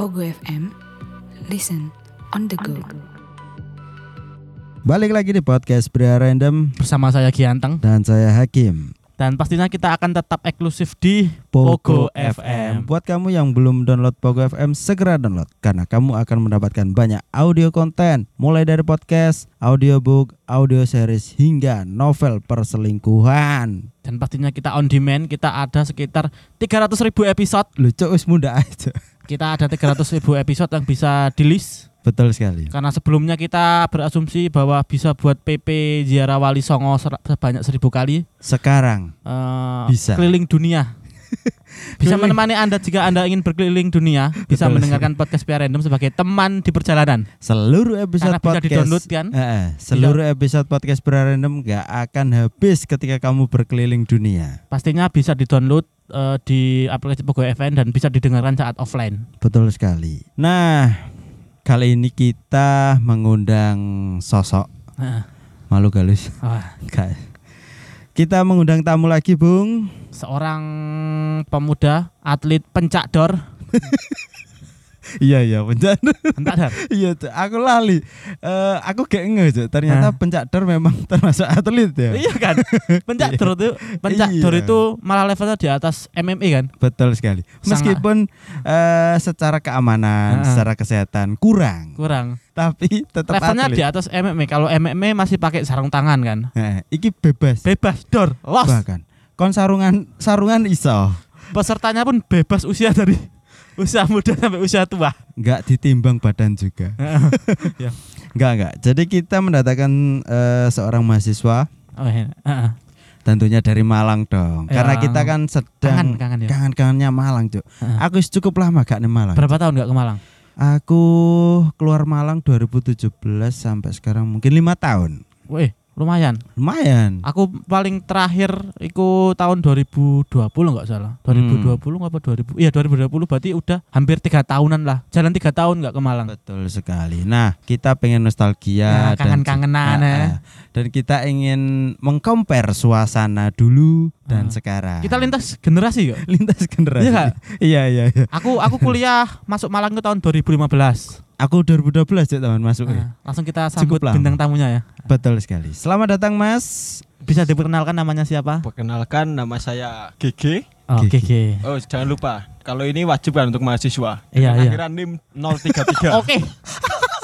Pogo FM, listen on the go. Balik lagi di podcast Pria Random bersama saya Gianteng dan saya Hakim. dan pastinya kita akan tetap eksklusif di Pogo, Pogo FM. FM. Buat kamu yang belum download Pogo FM, segera download karena kamu akan mendapatkan banyak audio konten mulai dari podcast, audiobook, audio series hingga novel perselingkuhan. Dan pastinya kita on demand, kita ada sekitar 300 ribu episode. Lucu wis muda aja. Kita ada 300 ribu episode yang bisa di list. Betul sekali. Karena sebelumnya kita berasumsi bahwa bisa buat PP Ziarah Wali Songo sebanyak seribu kali. Sekarang eh, Bisa. Keliling dunia. bisa Keliling. menemani Anda jika Anda ingin berkeliling dunia. Bisa Betul. mendengarkan podcast PR Random sebagai teman di perjalanan. seluruh episode Karena bisa podcast di-download kan? Eh, eh, seluruh episode podcast Pria Random gak akan habis ketika kamu berkeliling dunia. Pastinya bisa di-download eh, di aplikasi Pogo FM dan bisa didengarkan saat offline. Betul sekali. Nah, kali ini kita mengundang sosok Nah, malu galus. Nggak. Kita mengundang tamu lagi, Bung. seorang pemuda atlet pencak dor Iya iya, pencak. entak dar iya, aku lali. Eh, aku gak nge. Ternyata Hah? pencakdor memang termasuk atlet ya. iya kan pencak dor itu pencak dor Iya. itu malah levelnya di atas MMA kan Betul sekali. Sangat. Meskipun eh, secara keamanan, Ah. secara kesehatan kurang, kurang tapi tetap levelnya atlet. di atas MMA kalau MMA masih pakai sarung tangan kan Nah, iki bebas. bebas dor los Bahkan kon sarungan sarungan iso. pesertanya pun bebas usia dari usia muda sampai usia tua nggak ditimbang badan juga. Ya. Nggak nggak. Jadi kita mendatangkan eh, seorang mahasiswa oh, iya. Heeh. tentunya dari Malang dong. Ya. Karena kita kan sedang kangen kangen ya kangen-kangennya Malang, Cuk. Heeh. Aku wis cukup lama gak nih Malang. berapa tahun nggak ke Malang Aku keluar Malang 2017 sampai sekarang mungkin lima tahun. Wih, lumayan Lumayan. Aku paling terakhir iku tahun 2020 nggak salah. 2020 apa 2000? Iya 2020 berarti udah hampir tiga tahunan lah. Jalan tiga tahun nggak ke Malang. Betul sekali. Nah, kita pengen nostalgia Nah, dan kangen-kangenan, ya. dan kita ingin mengcompare suasana dulu dan Ah. sekarang. Kita lintas generasi kok. lintas generasi. Iya iya, iya, iya. Aku aku kuliah masuk Malang itu tahun 2015. Aku 2012 ya teman masuk. Nah, langsung kita sambut bintang tamunya ya. Betul sekali. Selamat datang Mas. Bisa diperkenalkan namanya siapa? Perkenalkan nama saya GG. Oh. Gigi. Oh jangan lupa kalau ini wajib kan untuk mahasiswa. Iya, iya. Akhiran NIM 033. Oke.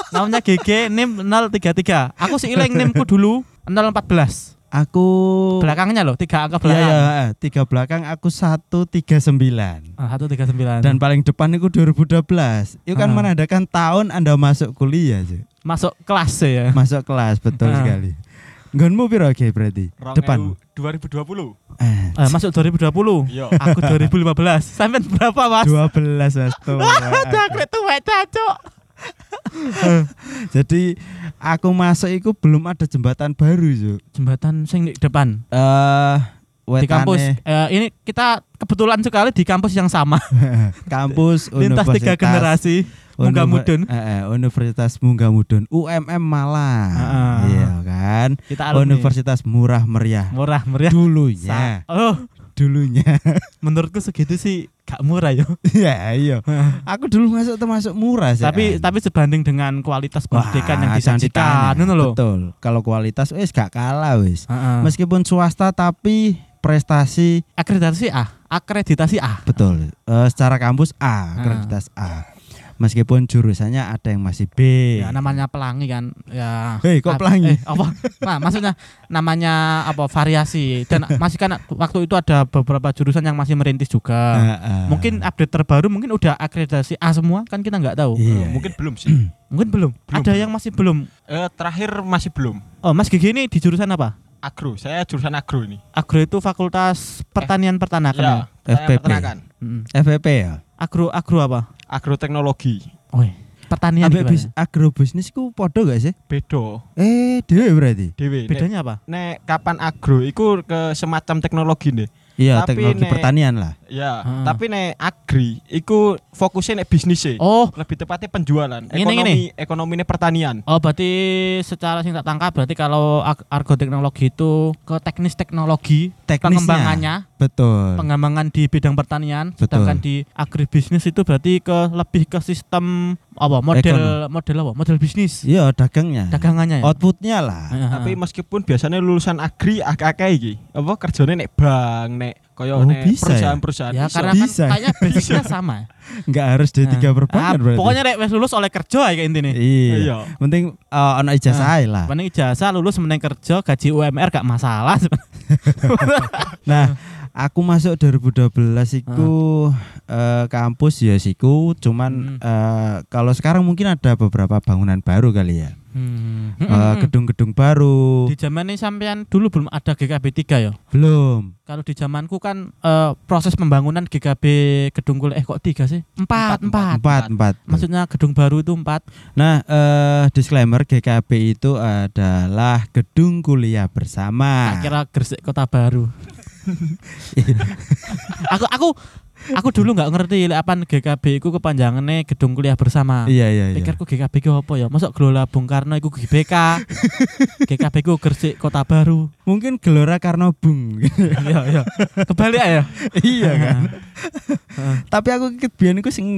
namanya GG NIM 033. Aku sih ileng NIMku dulu 014. Aku Belakangnya loh, tiga angka Iya, belakang. iya, eh, tiga belakang aku 139. Ah, 139. Dan paling depan itu 2012. Itu kan Ah. menandakan tahun Anda masuk kuliah, Cuk. masuk kelas ya. Masuk kelas betul Ah. sekali. Nggonmu piro oke berarti? Depan. 2020. Eh, Eh, masuk 2020. Iya. Aku 2015. Sampai berapa, Mas? 12 Mas tuh. Aduh, aku tuh cacok. Jadi aku masuk itu belum ada jembatan baru, Cuk. Jembatan sing di depan Eh di kampus. Eh, ini kita kebetulan sekali di kampus yang sama. kampus Lintas tiga generasi. Univer- Mudun. eh, eh, Universitas Munggah Mudun UMM Malang. Ah. Iya kan? Kita alumni. Universitas murah meriah. murah meriah. Dulunya, Sa- Oh, dulunya. Menurutku segitu sih gak murah ya. Iya, iya. Aku dulu masuk termasuk murah sih. tapi An. tapi sebanding dengan kualitas Wah, pendidikan yang disajikan, ngono loh. Betul. Kalau kualitas wis gak kalah wis. Heeh. Meskipun swasta tapi prestasi akreditasi A, akreditasi A. betul. Eh, secara kampus A, akreditas A. Meskipun jurusannya ada yang masih B. Ya namanya pelangi kan. Ya. Hei, kok Ap- pelangi? Eh, apa? Nah, maksudnya namanya apa variasi dan masih kan waktu itu ada beberapa jurusan yang masih merintis juga. Ah, ah. Mungkin update terbaru mungkin udah akreditasi A semua kan kita nggak tahu. Iya. Oh, mungkin belum sih. Mungkin belum. Belum. Ada yang masih belum. Eh, terakhir masih belum. Oh, Mas Gigi ini di jurusan apa? Agro. Saya jurusan agro ini. Agro itu Fakultas Pertanian Peternakan. ya? Ya, pertanian FPP. peternakan. Mm. FVP ya. Agro agro apa? Agroteknologi. Oh, iya. pertanian Ambek bis, agrobisnis ku podo gak sih? Bedo. Eh, dewe berarti. Dewe. Nek, Bedanya apa? nek kapan agro iku ke semacam teknologi nih. Iya, Tapi teknologi nek- pertanian lah. Ya, Heeh. tapi nek agri iku fokusnya nek bisnis sih. Oh, Lebih tepatnya penjualan, Ngene, ekonomi ekonomi pertanian. Oh berarti secara sing tak tangkap berarti kalau argo teknologi itu ke teknis teknologi Teknisnya. pengembangannya Betul. pengembangan di bidang pertanian Betul. sedangkan di agribisnis itu berarti ke lebih ke sistem apa model model apa model bisnis Iya, dagangnya. dagangannya ya Outputnya lah. Tapi meskipun biasanya lulusan agri akeh-akeh iki, apa kerjanya nek bank, nek koyo Oh, nek bisa ya? perusahaan-perusahaan. ya iso. karena kan Bisa. kayaknya basicnya sama Enggak harus D3 Nah. perbankan Ah, berarti. pokoknya nek wis lulus oleh kerja ya kayak intinya Iya. Iya. Penting uh, ono ijazah ae lah. Paling ijazah lulus meneng kerja gaji UMR gak masalah Nah, aku masuk 2012 iku eh, kampus ya siku, cuman Hmm. eh, kalau sekarang mungkin ada beberapa bangunan baru kali ya. Hmm. Eh, gedung-gedung baru. di zaman ini sampean dulu belum ada GKB 3 ya Belum. Kalau di zamanku kan eh, proses pembangunan GKB gedung kuliah eh kok tiga sih? Empat, empat. Empat, empat. Maksudnya gedung baru itu empat. Nah, eh, disclaimer GKB itu adalah gedung kuliah bersama. Tak kira Gresik Kota Baru. Aku aku aku dulu nggak ngerti lek apa GKB itu kepanjangannya gedung kuliah bersama. Iya, iya, iya. Pikirku GKB itu apa ya? Masuk Gelora Bung Karno itu GBK. GKB itu Gresik Kota Baru. Mungkin Gelora Karno Bung. Iya, iya. Kebalik ya. iya kan. Tapi aku biyen iku sing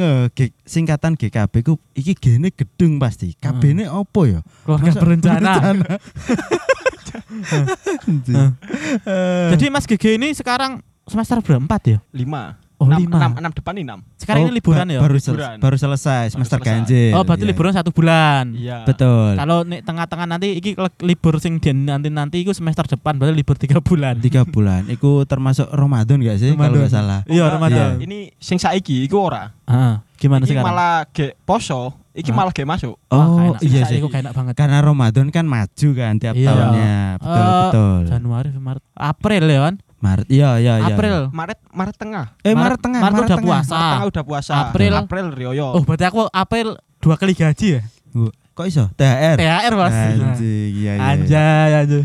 singkatan GKB ku iki gene gedung pasti. KB-ne opo ya? Keluarga berencana. Eh, Jadi Mas GG ini sekarang semester berempat ya? lima. Oh, enam, lima. enam, enam depan enam. Sekarang oh, ini liburan ba- ya? Baru, sel- Liburan. baru selesai semester selesai. ganjil. Oh, berarti Iya. liburan satu bulan. Iya. Betul. Kalau nih tengah-tengah nanti iki libur sing di nanti nanti itu semester depan berarti libur tiga bulan. Tiga bulan. Iku termasuk Ramadan gak sih kalau nggak salah? Iya, Ramadan. Ini sing saiki iku ora. Ah, gimana Iki sekarang? malah ge poso, iki Hah? malah ge masuk. Oh, iya sih. Iku enak banget. Karena Ramadan kan maju kan tiap Iya. tahunnya. Betul, Eh, betul. Januari, Maret, April ya kan? Maret. Iya, iya, iya. April. Maret Maret tengah. Eh, Maret- Maret, tengah. Maret udah tengah. puasa. Maret tengah udah puasa. April. April Rioyo. Oh, berarti aku April dua kali gaji ya? Kok iso? THR. THR Mas. Anjing, iya, iya. iya. Anjay, anjay.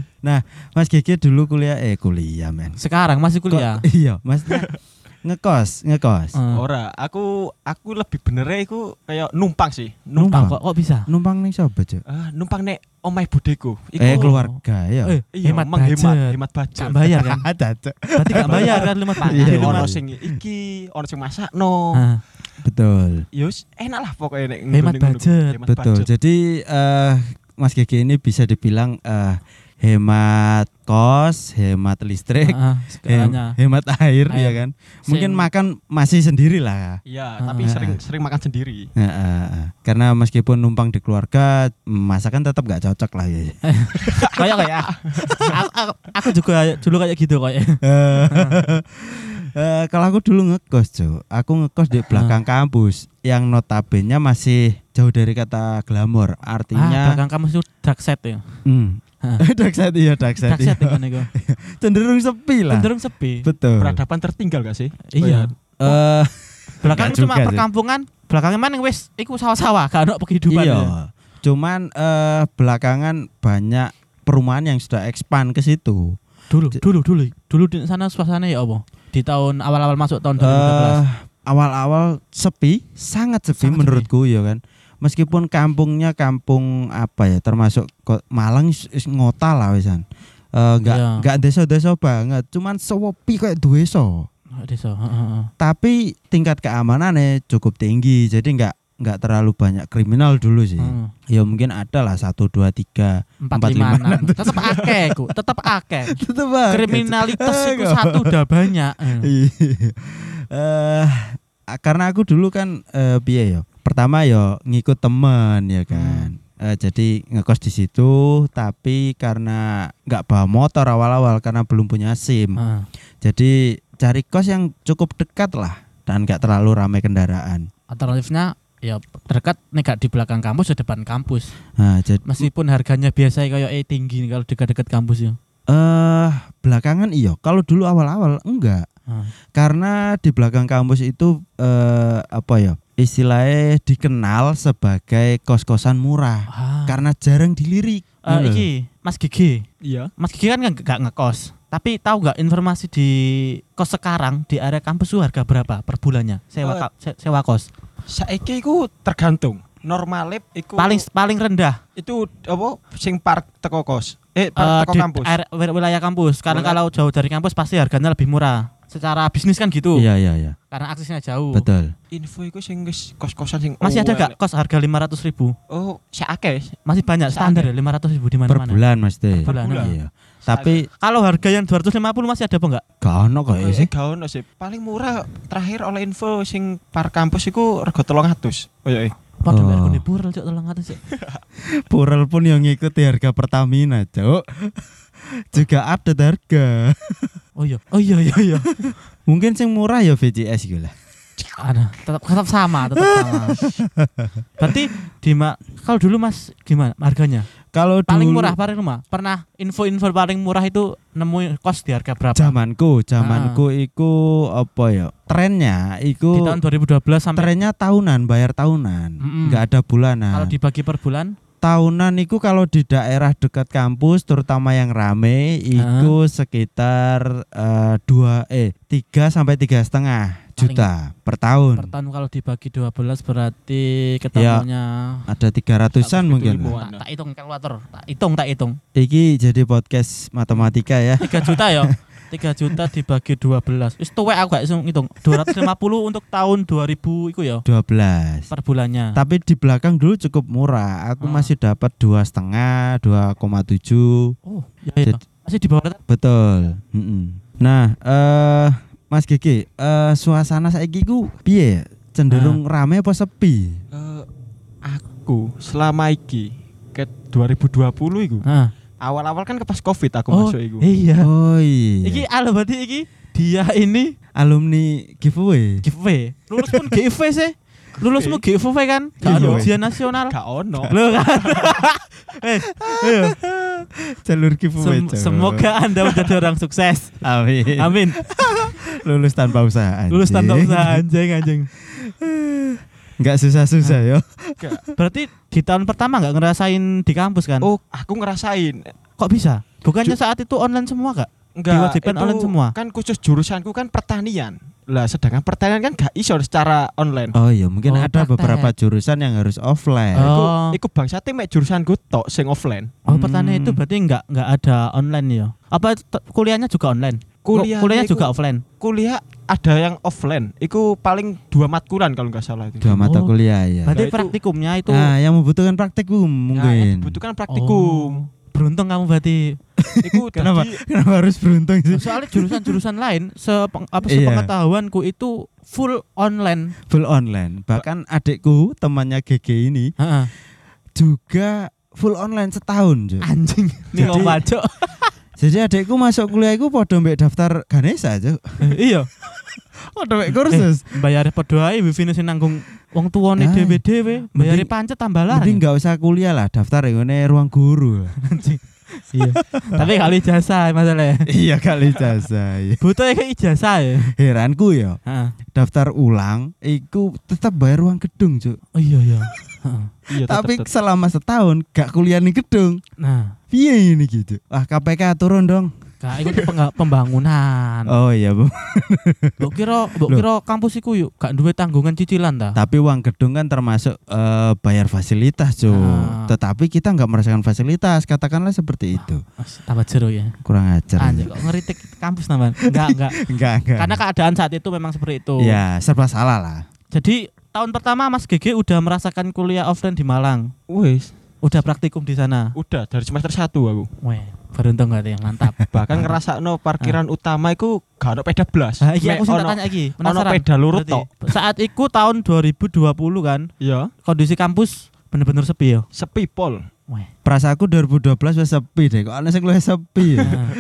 Mas Gigi dulu kuliah eh kuliah men. Sekarang masih Kok- kuliah. iya, maksudnya ngekos, ngekos. Eh, Ora, aku aku lebih bener iku kayak numpang sih. Numpang. kok kok bisa? Numpang nih siapa, Cuk? Ah, numpang nek omah budeku. Iku Eh keluarga ya. Eh, iya, hemat menghemat, budget. hemat budget. Gak bayar kan? Ada. Berarti gak bayar kan lima Pak, Iya, ono sing iki, ono sing masakno. Ah, Betul. Yus, enak lah pokoknya nek Hemat budget. Hemat Betul. budget. Jadi eh Mas Gigi ini bisa dibilang eh hemat kos, hemat listrik, ah, hem- segalanya. hemat air, Air. ya kan. Mungkin Sing- makan masih sendiri lah. Iya, Ah, tapi ah, sering ah. sering makan sendiri. Nah, eh, eh. karena meskipun numpang di keluarga, masakan tetap gak cocok lah ya. kayak kayak aku, aku, aku juga dulu kayak gitu kayak Eh, kalau aku dulu ngekos, Cuk. Aku ngekos di belakang kampus yang notabene masih jauh dari kata glamor. ah, Artinya belakang kamu itu dark set ya hmm. Hah. dark side iya, dark side. dark set iya. itu Cenderung sepi lah. cenderung sepi Betul. Peradaban tertinggal gak sih? iya Eh, belakang cuma perkampungan belakangnya mana wes iku sawah-sawah gak ada kehidupan iya. ya. Cuman eh, belakangan banyak perumahan yang sudah expand ke situ. dulu dulu dulu dulu di sana suasana ya apa di tahun awal-awal masuk tahun 2013 Eh, awal-awal sepi, sangat sepi Sangat menurutku ya kan. Meskipun kampungnya kampung apa ya, termasuk Malang ngota lah wisan. Eh, Enggak Iya. enggak desa-desa banget, cuman sepi kayak desa. Desa. Tapi tingkat keamanannya cukup tinggi, jadi enggak enggak terlalu banyak kriminal dulu sih. Heeh. Ya mungkin ada lah satu dua tiga empat lima enam tetap akeh ku tetap akeh kriminalitas Eh, itu satu udah banyak Eh. Iya. Eh karena aku dulu kan eh piye ya? Pertama ya ngikut temen ya kan. Eh, jadi ngekos di situ tapi karena nggak bawa motor awal-awal karena belum punya SIM. Heeh. Jadi cari kos yang cukup dekat lah dan nggak terlalu ramai kendaraan. alternatifnya ya terdekat nih di belakang kampus di depan kampus Nah, jadi meskipun harganya biasa kayak eh tinggi kalau dekat-dekat kampus ya eh belakangan iya. Kalau dulu awal-awal enggak. Ah. Karena di belakang kampus itu eh apa ya? Istilahnya dikenal sebagai kos-kosan murah. Ah. karena jarang dilirik. Eh, Ngono. iki Mas Gigi Iya. Mas Gigi kan nggak nggak ngekos Tapi tahu nggak informasi di kos sekarang di area kampus itu harga berapa per bulannya? Sewa Eh. ka- se- sewa kos. Saiki iku tergantung. Normalip iku Paling paling rendah itu apa sing park teko kos. Eh eh, park teko di kampus. area- wil- wilayah kampus. Karena kalau jauh dari kampus pasti harganya lebih murah. Secara bisnis kan gitu. Iya iya iya. Karena aksesnya jauh. Betul. Info iku sing wis kos-kosan sing Masih ada gak kos harga 500 ribu? Oh, sakake. Masih banyak standar ya 500 ribu di Per mana-mana. bulan mesti. Per bulan, Iya. Tapi Kalau harga yang 250 masih ada apa enggak? gak ono kok ya sih. gak ono sih. Paling murah terakhir oleh info sing par kampus iku rego 300. Oh iya. eh. Padha Oh. aku purel cok tolong atas cok. Purel pun yang ngikuti harga Pertamina, Cuk. Juga update harga. Oh iya. Oh iya iya iya. Mungkin sing murah ya VCS gitu lah. Ada, tetap tetap sama, tetap sama. Berarti di kalau dulu Mas gimana harganya? Kalau Paling dulu- murah paling rumah. Pernah info-info paling murah itu nemu kos di harga berapa? Zamanku, zamanku iku apa ya? Trennya Di iku tahun 2012 sampai trennya tahunan, bayar tahunan. Mm-mm. Nggak ada bulanan. kalau dibagi per bulan tahunan itu kalau di daerah dekat kampus terutama yang rame itu sekitar eh, dua eh tiga sampai tiga setengah juta per tahun. per tahun kalau dibagi 12 berarti ketemunya ada tiga ratusan mungkin. tak, tak hitung kalkulator, tak hitung tak hitung. iki jadi podcast matematika ya. 3 juta ya. 3 juta dibagi 12. Wis tuwek aku gak iso ngitung. 250 untuk tahun 2000 iku ya 12 per bulannya. tapi di belakang dulu cukup murah aku Ah. masih dapat dua setengah 2,7 Oh, ya, ya. Jadi- Masih di bawah betul Mm-mm. nah eh Mas Gigi eh suasana saiki ku piye cenderung rame apa sepi Eh, aku selama iki ke 2020 iku. Nah. Awal-awal kan ke pas Covid aku Oh, masuk iku. iya. Oh iya. Iki alo berarti iki dia ini alumni giveaway. giveaway. Lulus pun giveaway sih. Lulusmu giveaway kan? Gak ada Giveaway. ujian nasional. Gak ono. Loh kan. eh. Jalur giveaway. Sem- semoga Anda menjadi orang sukses. Amin. Amin. Lulus tanpa usaha. anjing. Lulus tanpa usaha anjing anjing. Enggak susah-susah yo. Berarti di tahun pertama nggak ngerasain di kampus kan? Oh, aku ngerasain. kok bisa? Bukannya Ju- saat itu online semua gak? Enggak, Diwajibkan itu online semua? Kan khusus jurusanku kan pertanian. Lah sedangkan pertanian kan gak iso secara online. Oh iya, mungkin Oh, ada praktek. beberapa jurusan yang harus offline. Oh. Iku, iku bangsate mek jurusanku tok sing offline. Oh, Hmm. pertanyaan itu berarti nggak nggak ada online ya? Apa kuliahnya juga online? Kuliahnya iku- juga offline. Kuliah ada yang offline. Iku paling dua matkulan kalau nggak salah itu. Dua mata Oh. kuliah ya. Berarti Nah, itu- praktikumnya itu Nah, yang membutuhkan praktikum Nah, yang mungkin. dibutuhkan praktikum. Oh, beruntung kamu berarti. Iku Kenapa? dadi- Kenapa harus beruntung sih? Soalnya jurusan-jurusan lain sepeng, apa Iya. sepengetahuanku itu full online. Full online. Bahkan adikku temannya GG ini Heeh. juga full online setahun. Anjing. Nih Jadi- ngomong aja. Jadi adikku masuk kuliah iku padha mbek daftar Ganesha, Cuk. iya. Padha mbek kursus. Bayar padha ae wifi sing nanggung wong tuane Ah. dhewe-dhewe. Bayar pancet tambah lah. Mending nggak usah kuliah lah, daftar ngene ruang guru. Iya. Tapi kali ijazah masalahnya. iya kali jasa. iya. Butuh kayak ijazah ya. Heranku ya, daftar ulang iku tetap bayar ruang gedung, Cuk. Oh iya iya. Iya, Tapi tetep. selama setahun gak kuliah nih gedung. Nah, Piye ini gitu? Ah KPK turun dong. Kak, itu pengga- pembangunan. Oh iya, Bu. Mbok kira mbok Loh. kira kampus iku yuk gak duwe tanggungan cicilan ta? Tapi uang gedung kan termasuk eh, bayar fasilitas, Cuk. Ah. Tetapi kita nggak merasakan fasilitas, katakanlah seperti itu. Mas, Tambah jero ya. Kurang ajar. Anjir kok ngeritik kampus namanya? Enggak, enggak. Enggak, enggak. Karena keadaan saat itu memang seperti itu. ya serba salah lah. Jadi tahun pertama Mas GG udah merasakan kuliah offline di Malang. Wis, Udah praktikum di sana. udah dari semester 1 aku. Weh, beruntung gak yang mantap. Bahkan ngerasakno parkiran utama iku gak ono peda blas. Ah, iya aku ono- tanya ono Penasaran. peda lurut tok. Saat itu tahun 2020 kan, Iya, kondisi kampus bener-bener sepi ya. sepi pol. Weh. Perasaanku 2012 wis sepi deh. Kok ana sing luwih sepi ya? Nah.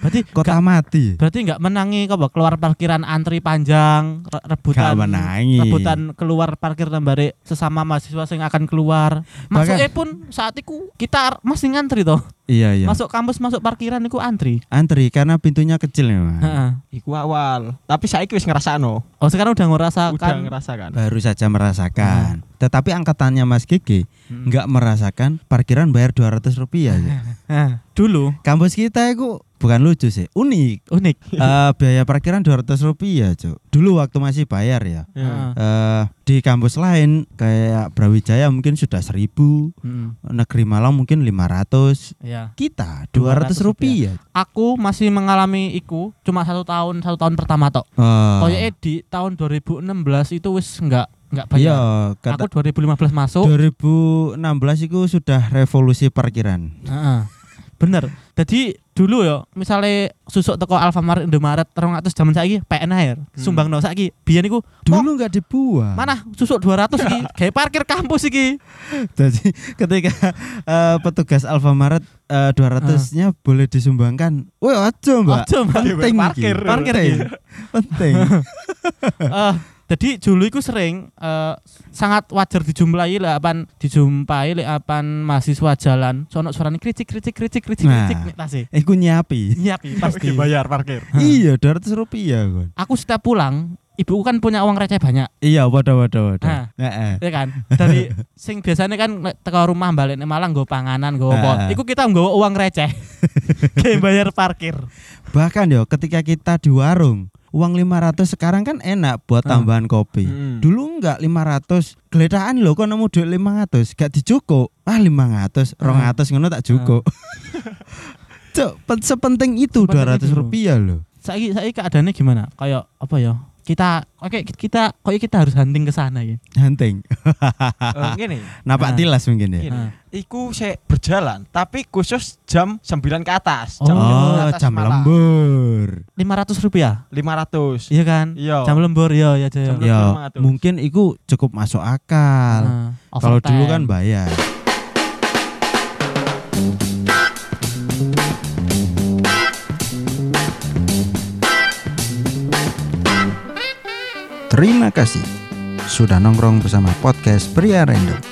Berarti Kota mati. Berarti nggak menangi kok keluar parkiran antri panjang re- rebutan Gak menangi. rebutan keluar parkir nembare sesama mahasiswa yang akan keluar. Masuknya pun saat itu kita masih ngantri toh. Iya, iya. Masuk kampus masuk parkiran itu antri. Antri karena pintunya kecil memang. Heeh. Iku awal. Tapi saiki wis ngrasakno. Oh sekarang udah Udah ngerasakan ngerasakan. Baru saja merasakan. Tetapi angkatannya Mas Gigi Hmm. nggak merasakan parkiran bayar 200 rupiah. ya. Nah, dulu Kampus kita itu bukan lucu sih, unik. unik. Eh biaya parkiran 200 rupiah, Cuk. Dulu waktu masih bayar ya. Heeh. Eh di kampus lain kayak Brawijaya mungkin sudah 1000, Mm, Negeri Malang mungkin 500. ya. Kita 200 200 rupiah. Aku masih mengalami iku cuma satu tahun satu tahun pertama tok. Oh. Koyoknya di tahun 2016 itu wis enggak enggak Iya, bayar. kata Aku 2015 masuk. 2016 itu sudah revolusi parkiran. Heeh. Bener. Jadi dulu yo, misalnya susuk teko Alfamart Indomaret 300 jaman saiki PN air. Sumbang no saiki. Biyen iku Dulu nggak dibuang. mana susuk 200 iki, gawe parkir kampus iki. Jadi ketika eh, petugas Alfamaret eh, 200-nya boleh disumbangkan. Woi, aja, Mbak. Mbak. Penting Parkir. Parkir penting. penting. Eh, jadi dulu iku sering eh, sangat wajar dijumpai lek apan dijumpai lek apan mahasiswa jalan sono suarane kricik kricik kricik kricik Nah. kricik nek tase. Iku nyapi. Nyiapi pasti. bayar parkir. iya, 200 rupiah. Aku setiap pulang, ibuku kan punya uang receh banyak, Iya, waduh waduh waduh. Nah. Heeh. ya kan? Dari sing biasanya kan nek teko rumah balik nek Malang nggo panganan, nggo apa. Nah. Iku kita nggo uang receh. Kayak bayar parkir. Bahkan yo ketika kita di warung, uang 500 sekarang kan enak buat Ah. tambahan kopi. Mm. Dulu enggak 500 geledahan lho kok nemu duit 500 gak dijukuk. Ah 500, 200 ngono tak jukuk. Cuk, pen- sepenting itu Sepenting 200 itu. rupiah loh. Saiki saiki keadaannya gimana? Kayak apa ya? Kita oke kita kok kita harus hunting ke sana ya. Hunting. Eh, Ngene. Napak Ah. tilas mungkin ya. Gini. Ah. Iku saya berjalan, tapi khusus jam 9 ke atas. Oh. Jam Oh, 9 ke atas jam malam. lembur. 500 rupiah. 500. Iya kan? Iya. Jam lembur ya ya Jam Jaya. lembur. Ya, 500. mungkin itu cukup masuk akal. Nah, Kalau dulu kan bayar. Terima kasih sudah nongkrong bersama podcast Pria Random.